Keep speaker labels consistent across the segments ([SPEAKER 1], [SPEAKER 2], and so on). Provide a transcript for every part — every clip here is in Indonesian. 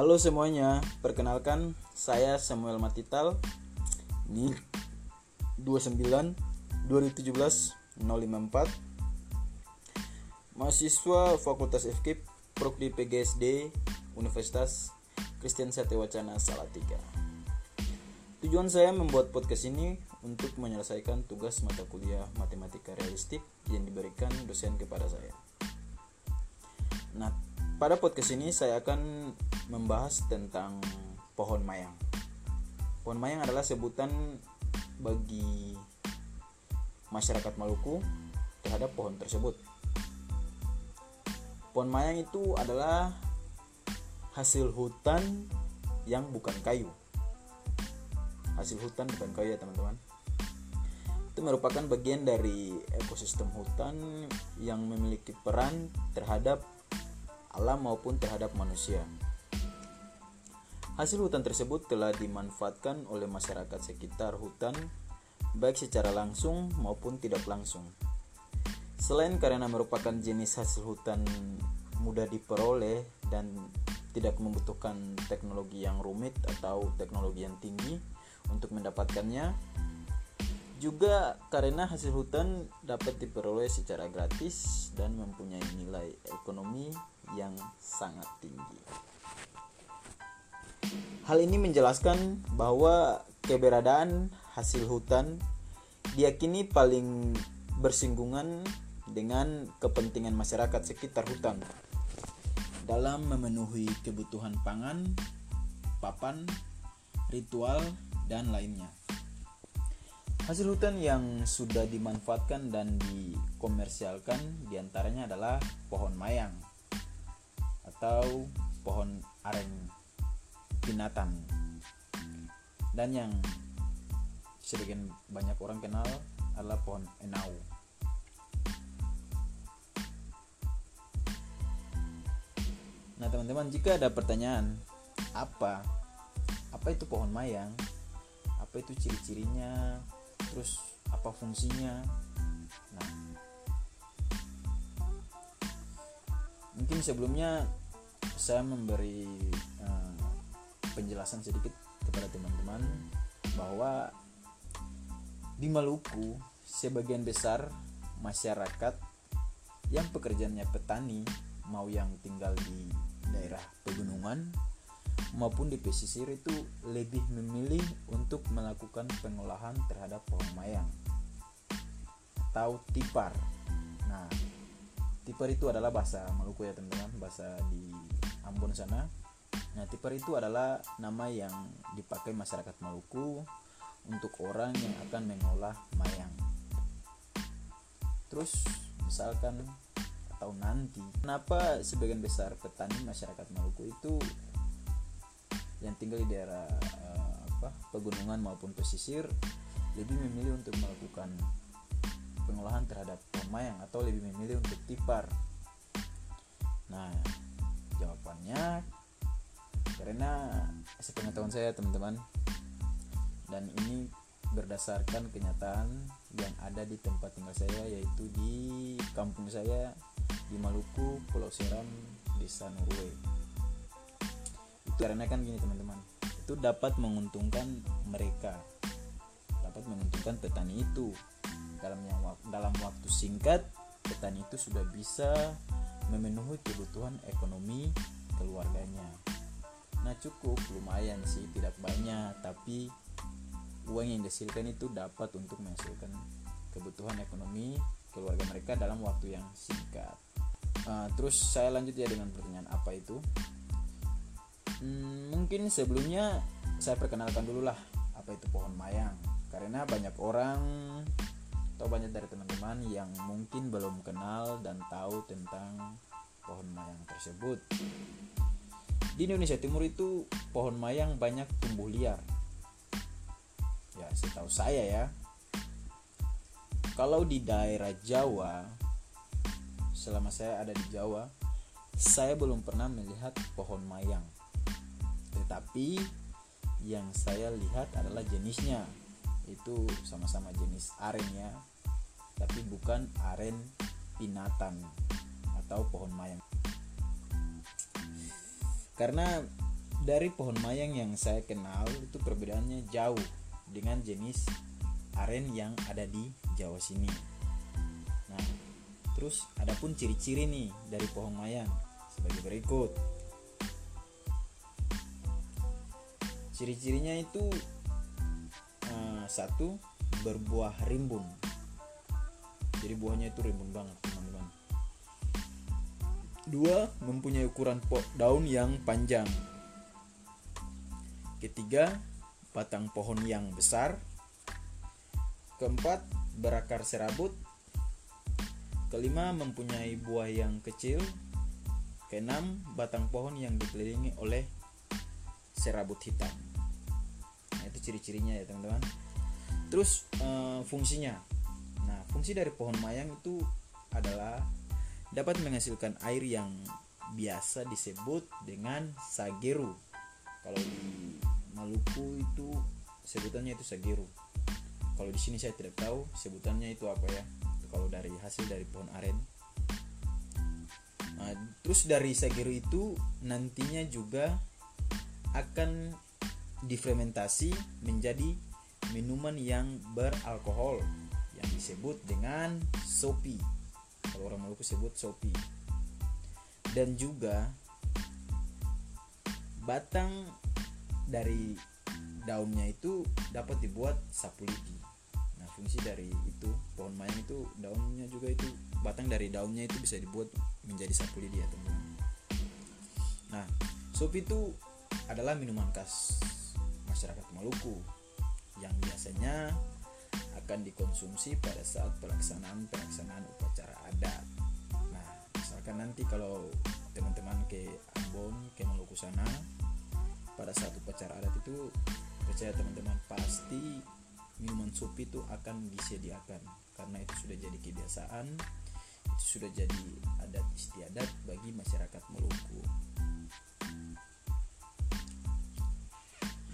[SPEAKER 1] Halo semuanya, perkenalkan saya Samuel Matital. Ini 29 2017 054 Mahasiswa Fakultas FKIP Prodi PGSD Universitas Kristen Satya Salatiga. Tujuan saya membuat podcast ini untuk menyelesaikan tugas mata kuliah matematika realistik yang diberikan dosen kepada saya. Nah, pada podcast ini saya akan membahas tentang pohon mayang. Pohon mayang adalah sebutan bagi masyarakat Maluku terhadap pohon tersebut. Pohon mayang itu adalah hasil hutan yang bukan kayu hasil hutan bukan kayu ya teman-teman itu merupakan bagian dari ekosistem hutan yang memiliki peran terhadap alam maupun terhadap manusia. Hasil hutan tersebut telah dimanfaatkan oleh masyarakat sekitar hutan baik secara langsung maupun tidak langsung. Selain karena merupakan jenis hasil hutan mudah diperoleh dan tidak membutuhkan teknologi yang rumit atau teknologi yang tinggi, untuk mendapatkannya juga karena hasil hutan dapat diperoleh secara gratis dan mempunyai nilai ekonomi yang sangat tinggi. Hal ini menjelaskan bahwa keberadaan hasil hutan diyakini paling bersinggungan dengan kepentingan masyarakat sekitar hutan dalam memenuhi kebutuhan pangan, papan, ritual, dan lainnya. Hasil hutan yang sudah dimanfaatkan dan dikomersialkan di antaranya adalah pohon mayang atau pohon aren binatang. Dan yang sebagian banyak orang kenal adalah pohon enau. Nah teman-teman jika ada pertanyaan apa? Apa itu pohon mayang? Apa itu ciri-cirinya? Terus apa fungsinya? Nah mungkin sebelumnya saya memberi uh, penjelasan sedikit kepada teman-teman bahwa di Maluku sebagian besar masyarakat yang pekerjaannya petani mau yang tinggal di daerah pegunungan maupun di pesisir itu lebih memilih untuk melakukan pengolahan terhadap pohon mayang atau tipar. Nah, tipar itu adalah bahasa Maluku ya teman-teman, bahasa di Ambon sana. Nah, tipar itu adalah nama yang dipakai masyarakat Maluku untuk orang yang akan mengolah mayang. Terus misalkan atau nanti kenapa sebagian besar petani masyarakat Maluku itu yang tinggal di daerah uh, apa pegunungan maupun pesisir lebih memilih untuk melakukan pengolahan terhadap mayang atau lebih memilih untuk tipar. Nah, jawabannya karena sepengetahuan saya teman-teman dan ini berdasarkan kenyataan yang ada di tempat tinggal saya yaitu di kampung saya di Maluku, Pulau Seram, Desa Norway karena kan gini teman-teman itu dapat menguntungkan mereka dapat menguntungkan petani itu. Dalam yang dalam waktu singkat petani itu sudah bisa memenuhi kebutuhan ekonomi keluarganya nah cukup lumayan sih tidak banyak. Tapi uang yang dihasilkan itu dapat untuk menghasilkan kebutuhan ekonomi keluarga mereka dalam waktu yang singkat. Uh, terus saya lanjut ya dengan pertanyaan apa itu? Hmm, mungkin sebelumnya saya perkenalkan dulu lah apa itu pohon mayang. Karena banyak orang atau banyak dari teman-teman yang mungkin belum kenal dan tahu tentang pohon mayang tersebut di Indonesia Timur itu pohon mayang banyak tumbuh liar. Ya setahu saya ya. Kalau di daerah Jawa selama saya ada di Jawa saya belum pernah melihat pohon mayang. Tetapi yang saya lihat adalah jenisnya. Itu sama-sama jenis aren ya tapi bukan aren pinatan atau pohon mayang karena dari pohon mayang yang saya kenal itu perbedaannya jauh dengan jenis aren yang ada di Jawa sini. Nah, terus adapun ciri-ciri nih dari pohon mayang sebagai berikut. Ciri-cirinya itu uh, satu berbuah rimbun. Jadi buahnya itu rimbun banget, teman-teman. Dua, mempunyai ukuran daun yang panjang Ketiga, batang pohon yang besar. Keempat, berakar serabut. Kelima, mempunyai buah yang kecil. Keenam, batang pohon yang dikelilingi oleh serabut hitam. Nah, itu ciri-cirinya ya, teman-teman. Terus e, fungsinya. Nah, fungsi dari pohon mayang itu adalah dapat menghasilkan air yang biasa disebut dengan sageru. Kalau di Maluku itu sebutannya itu sagiru kalau di sini saya tidak tahu sebutannya itu apa ya. Kalau dari hasil dari pohon aren. Nah, terus dari sagiru itu nantinya juga akan difermentasi menjadi minuman yang beralkohol yang disebut dengan sopi orang Maluku sebut sopi dan juga batang dari daunnya itu dapat dibuat sapu lidi. Nah, fungsi dari itu pohon mayang itu daunnya juga itu batang dari daunnya itu bisa dibuat menjadi sapu lidi ya teman-teman. Nah, sup itu adalah minuman khas masyarakat Maluku yang biasanya akan dikonsumsi pada saat pelaksanaan pelaksanaan upacara Nah, misalkan nanti kalau teman-teman ke Ambon, ke Maluku sana pada saat upacara adat itu percaya teman-teman pasti minuman sup itu akan disediakan. Karena itu sudah jadi kebiasaan itu sudah jadi adat istiadat bagi masyarakat Maluku.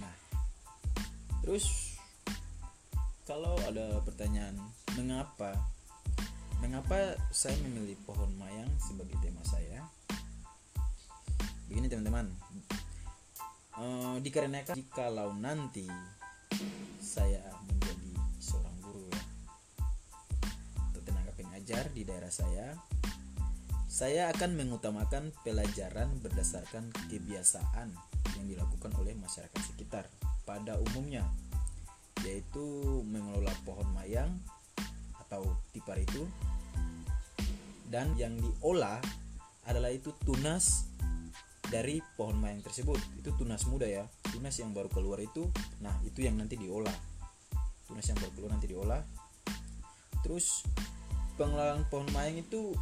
[SPEAKER 1] Nah terus kalau ada pertanyaan mengapa mengapa saya memilih pohon mayang sebagai tema saya? Begini teman-teman. Uh, dikarenakan jikalau nanti saya menjadi seorang guru ya atau tenaga pengajar di daerah saya saya akan mengutamakan pelajaran berdasarkan kebiasaan yang dilakukan oleh masyarakat sekitar pada umumnya yaitu mengelola pohon mayang atau tipar itu dan yang diolah adalah itu tunas dari pohon mayang tersebut. Itu tunas muda ya. Tunas yang baru keluar itu nah itu yang nanti diolah. Tunas yang baru keluar nanti diolah. Terus pengelolaan pohon mayang itu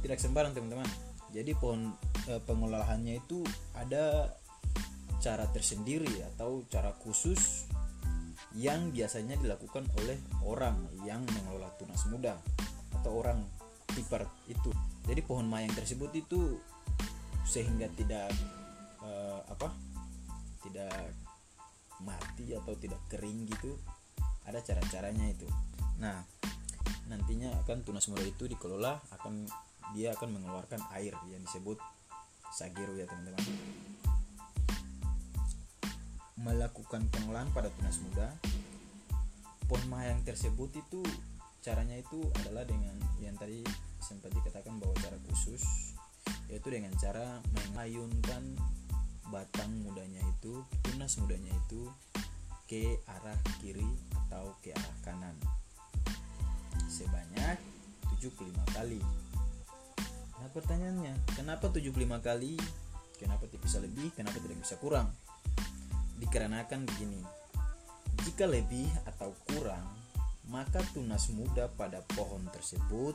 [SPEAKER 1] tidak sembarang teman-teman. Jadi pohon e, pengolahannya itu ada cara tersendiri atau cara khusus yang biasanya dilakukan oleh orang yang mengelola tunas muda atau orang tipar itu. Jadi pohon mayang tersebut itu sehingga tidak uh, apa tidak mati atau tidak kering gitu. Ada cara-caranya itu. Nah nantinya akan tunas muda itu dikelola akan dia akan mengeluarkan air yang disebut sagiru ya teman-teman. Melakukan pengolahan pada tunas muda pohon mayang tersebut itu caranya itu adalah dengan yang tadi sempat dikatakan bahwa cara khusus yaitu dengan cara mengayunkan batang mudanya itu tunas mudanya itu ke arah kiri atau ke arah kanan. Sebanyak 75 kali. Nah pertanyaannya kenapa 75 kali? Kenapa tidak bisa lebih? Kenapa tidak bisa kurang? Dikarenakan begini jika lebih atau kurang maka tunas muda pada pohon tersebut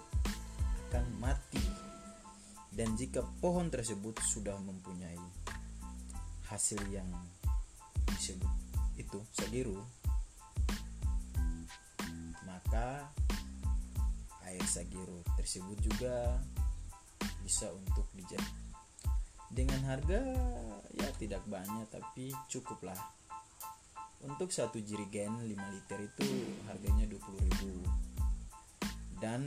[SPEAKER 1] akan mati. Dan jika pohon tersebut sudah mempunyai hasil yang disebut itu sagiru maka air sagiru tersebut juga bisa untuk dijadi dengan harga ya tidak banyak tapi cukuplah untuk satu jirigen 5 liter itu harganya 20.000 dan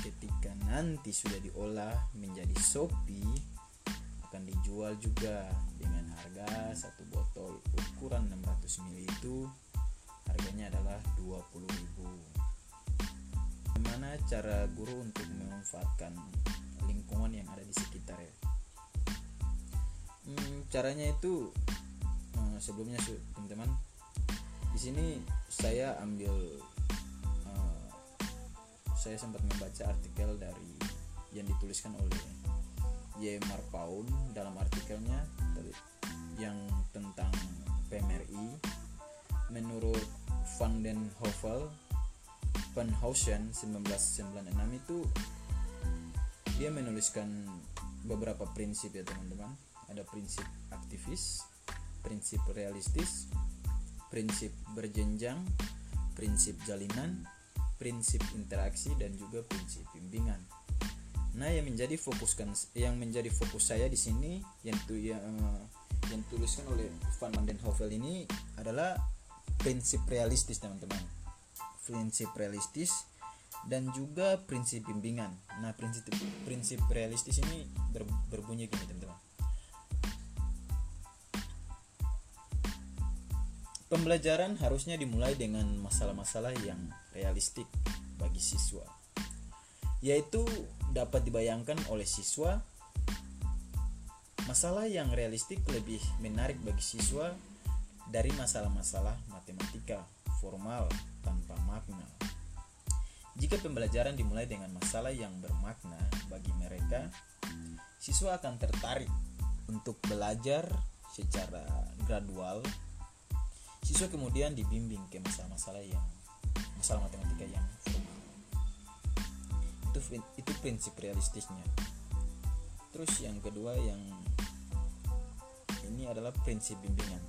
[SPEAKER 1] ketika nanti sudah diolah menjadi sopi akan dijual juga dengan harga satu botol ukuran 600 ml itu harganya adalah 20.000 Bagaimana cara guru untuk memanfaatkan lingkungan yang ada di sekitar ya? Hmm, caranya itu uh, sebelumnya teman-teman di sini saya ambil uh, saya sempat membaca artikel dari yang dituliskan oleh Y. Marpaun dalam artikelnya yang tentang PMRI menurut Van den Hovel Van Hausen 1996 itu dia menuliskan beberapa prinsip ya teman-teman ada prinsip aktivis prinsip realistis prinsip berjenjang prinsip jalinan prinsip interaksi dan juga prinsip bimbingan Nah, yang menjadi fokuskan yang menjadi fokus saya di sini yang tu yang, uh, yang tuliskan oleh Van Hovel ini adalah prinsip realistis, teman-teman. Prinsip realistis dan juga prinsip bimbingan. Nah, prinsip prinsip realistis ini ber, berbunyi gini, teman-teman. Pembelajaran harusnya dimulai dengan masalah-masalah yang realistik bagi siswa yaitu dapat dibayangkan oleh siswa masalah yang realistik lebih menarik bagi siswa dari masalah-masalah matematika formal tanpa makna. Jika pembelajaran dimulai dengan masalah yang bermakna bagi mereka, siswa akan tertarik untuk belajar secara gradual. Siswa kemudian dibimbing ke masalah-masalah yang masalah matematika yang itu itu prinsip realistisnya. Terus yang kedua yang ini adalah prinsip bimbingan.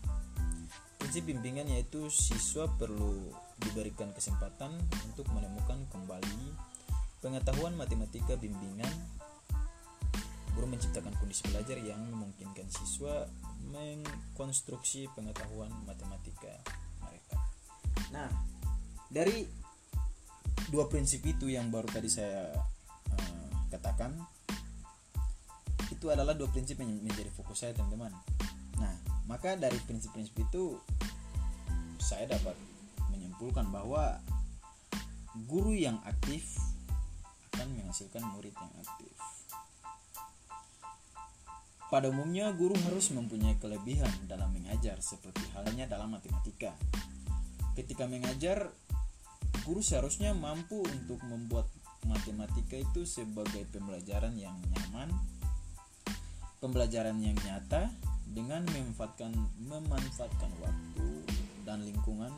[SPEAKER 1] Prinsip bimbingan yaitu siswa perlu diberikan kesempatan untuk menemukan kembali pengetahuan matematika bimbingan guru menciptakan kondisi belajar yang memungkinkan siswa mengkonstruksi pengetahuan matematika mereka. Nah dari dua prinsip itu yang baru tadi saya uh, katakan itu adalah dua prinsip yang menjadi fokus saya teman-teman. Nah maka dari prinsip-prinsip itu saya dapat menyimpulkan bahwa guru yang aktif akan menghasilkan murid yang aktif pada umumnya guru harus mempunyai kelebihan dalam mengajar seperti halnya dalam matematika. Ketika mengajar guru seharusnya mampu untuk membuat matematika itu sebagai pembelajaran yang nyaman, pembelajaran yang nyata dengan memanfaatkan memanfaatkan waktu dan lingkungan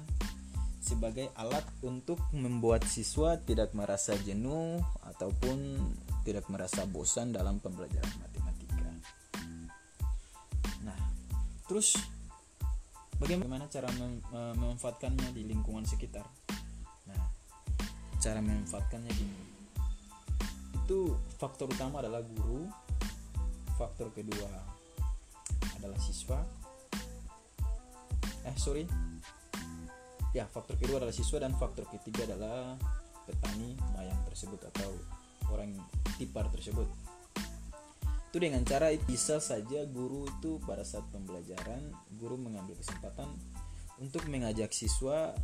[SPEAKER 1] sebagai alat untuk membuat siswa tidak merasa jenuh ataupun tidak merasa bosan dalam pembelajaran terus bagaimana cara memanfaatkannya di lingkungan sekitar? cara memanfaatkannya gini. Itu faktor utama adalah guru. Faktor kedua adalah siswa. Eh sorry. Ya faktor kedua adalah siswa dan faktor ketiga adalah petani mayang tersebut atau orang tipar tersebut itu dengan cara bisa saja guru itu pada saat pembelajaran guru mengambil kesempatan untuk mengajak siswa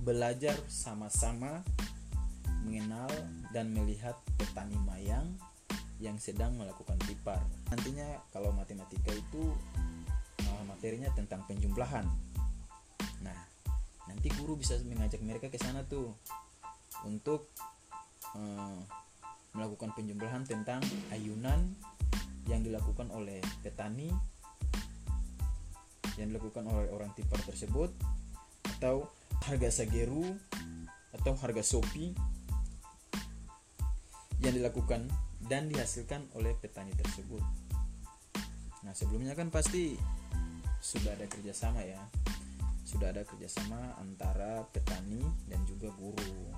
[SPEAKER 1] belajar sama-sama mengenal dan melihat petani mayang yang sedang melakukan tipar. Nantinya kalau matematika itu uh, materinya tentang penjumlahan. Nah, nanti guru bisa mengajak mereka ke sana tuh untuk uh, melakukan penjumlahan tentang ayunan yang dilakukan oleh petani yang dilakukan oleh orang tipar tersebut atau harga sageru atau harga sopi yang dilakukan dan dihasilkan oleh petani tersebut. Nah sebelumnya kan pasti sudah ada kerjasama ya, sudah ada kerjasama antara petani dan juga guru.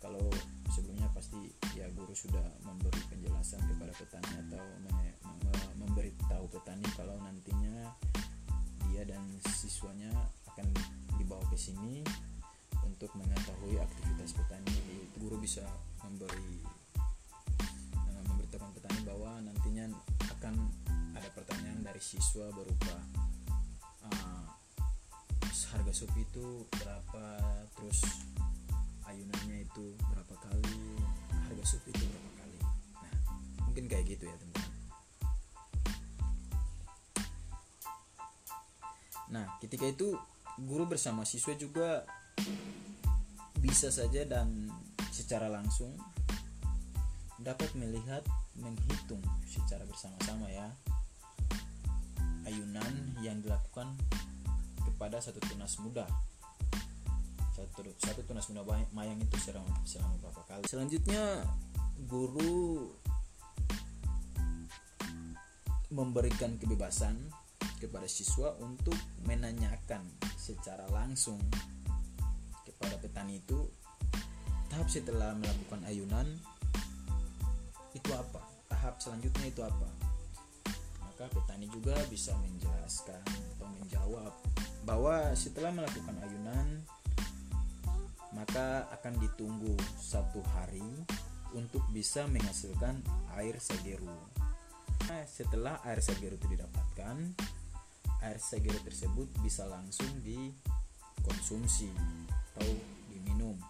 [SPEAKER 1] Kalau sebelumnya pasti ya guru sudah memberi penjelasan kepada petani atau memberitahu petani kalau nantinya dia dan siswanya akan dibawa ke sini untuk mengetahui aktivitas petani. Guru bisa memberi uh, memberitahukan petani bahwa nantinya akan ada pertanyaan dari siswa berupa uh, harga sup itu berapa terus ayunannya itu berapa kali harga sup itu berapa kali. Nah mungkin kayak gitu ya teman-teman nah ketika itu guru bersama siswa juga bisa saja dan secara langsung dapat melihat menghitung secara bersama-sama ya ayunan yang dilakukan kepada satu tunas muda. Satu, satu tunas muda mayang itu selama, selama berapa kali. Selanjutnya guru memberikan kebebasan kepada siswa untuk menanyakan secara langsung kepada petani itu tahap setelah melakukan ayunan itu apa tahap selanjutnya itu apa maka petani juga bisa menjelaskan atau menjawab bahwa setelah melakukan ayunan maka akan ditunggu satu hari untuk bisa menghasilkan air segeru. Nah, setelah air segeru itu didapatkan, air segeru tersebut bisa langsung dikonsumsi atau diminum.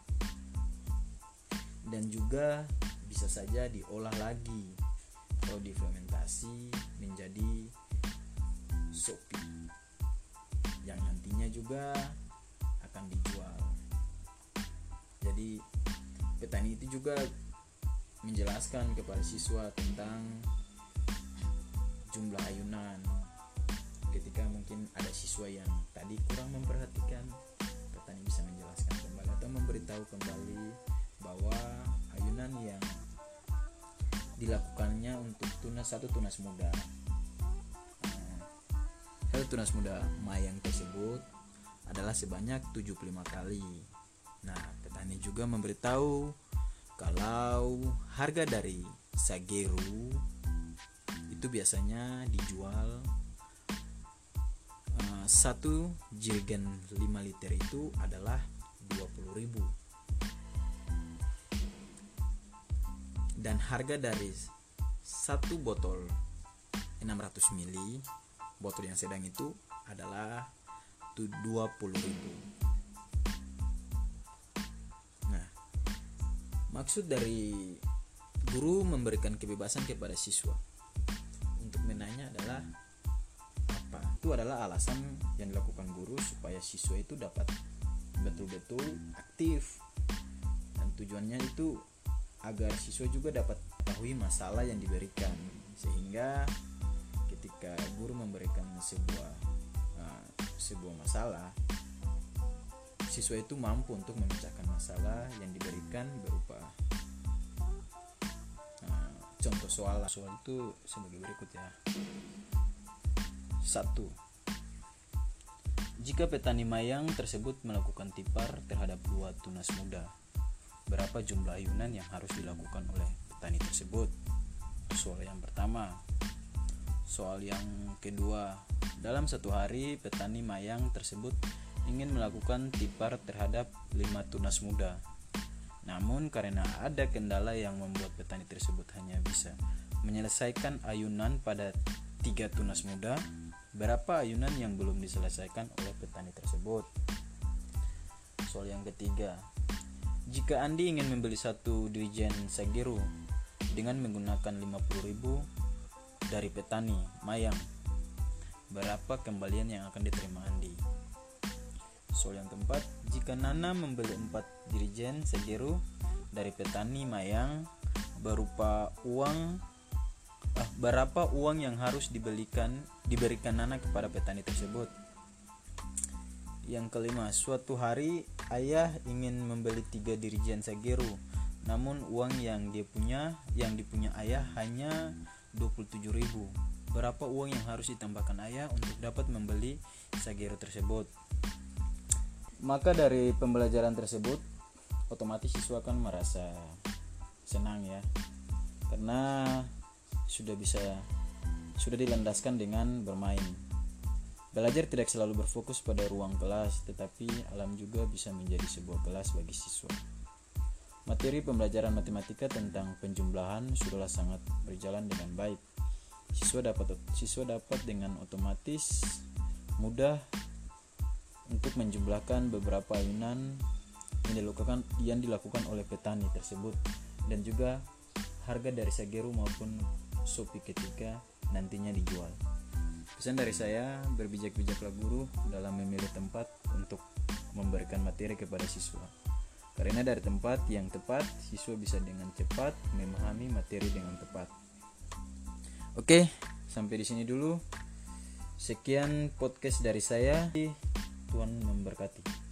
[SPEAKER 1] Dan juga bisa saja diolah lagi atau difermentasi menjadi sopi yang nantinya juga akan dijual. Jadi petani itu juga menjelaskan kepada siswa tentang jumlah ayunan. Mungkin ada siswa yang tadi kurang memperhatikan, petani bisa menjelaskan kembali atau memberitahu kembali bahwa ayunan yang dilakukannya untuk tunas satu tunas muda. Nah, satu tunas muda mayang tersebut adalah sebanyak 75 kali. Nah petani juga memberitahu kalau harga dari sageru itu biasanya dijual satu jerigen 5 liter itu adalah 20.000 dan harga dari satu botol 600 ml botol yang sedang itu adalah 20.000 nah maksud dari guru memberikan kebebasan kepada siswa untuk menanya adalah itu adalah alasan yang dilakukan guru supaya siswa itu dapat betul-betul aktif. Dan tujuannya itu agar siswa juga dapat mengetahui masalah yang diberikan sehingga ketika guru memberikan sebuah uh, sebuah masalah siswa itu mampu untuk memecahkan masalah yang diberikan berupa uh, contoh soal soal itu sebagai berikut ya satu jika petani mayang tersebut melakukan tipar terhadap dua tunas muda berapa jumlah ayunan yang harus dilakukan oleh petani tersebut. Soal yang pertama. Soal yang kedua, dalam satu hari petani mayang tersebut ingin melakukan tipar terhadap lima tunas muda. Namun karena ada kendala yang membuat petani tersebut hanya bisa menyelesaikan ayunan pada tiga tunas muda, berapa ayunan yang belum diselesaikan oleh petani tersebut? Soal yang ketiga, jika Andi ingin membeli satu dirijen Sageru dengan menggunakan 50.000 dari petani Mayang, berapa kembalian yang akan diterima Andi? Soal yang keempat, jika Nana membeli 4 dirijen Sageru dari petani Mayang berupa uang berapa uang yang harus dibelikan diberikan Nana kepada petani tersebut? Yang kelima, suatu hari ayah ingin membeli tiga dirijen Sageru, namun uang yang dia punya, yang dipunya ayah hanya 27.000. Berapa uang yang harus ditambahkan ayah untuk dapat membeli Sageru tersebut? Maka dari pembelajaran tersebut, otomatis siswa akan merasa senang ya, karena sudah bisa sudah dilandaskan dengan bermain Belajar tidak selalu berfokus pada ruang kelas, tetapi alam juga bisa menjadi sebuah kelas bagi siswa. Materi pembelajaran matematika tentang penjumlahan sudahlah sangat berjalan dengan baik. siswa dapat siswa dapat dengan otomatis mudah untuk menjumlahkan beberapa ayunan yang dilakukan yang dilakukan oleh petani tersebut dan juga harga dari sageru maupun sopi ketika nantinya dijual. Pesan dari saya berbijak-bijaklah guru dalam memilih tempat untuk memberikan materi kepada siswa. Karena dari tempat yang tepat, siswa bisa dengan cepat memahami materi dengan tepat. Oke, sampai di sini dulu. Sekian podcast dari saya. Tuhan memberkati.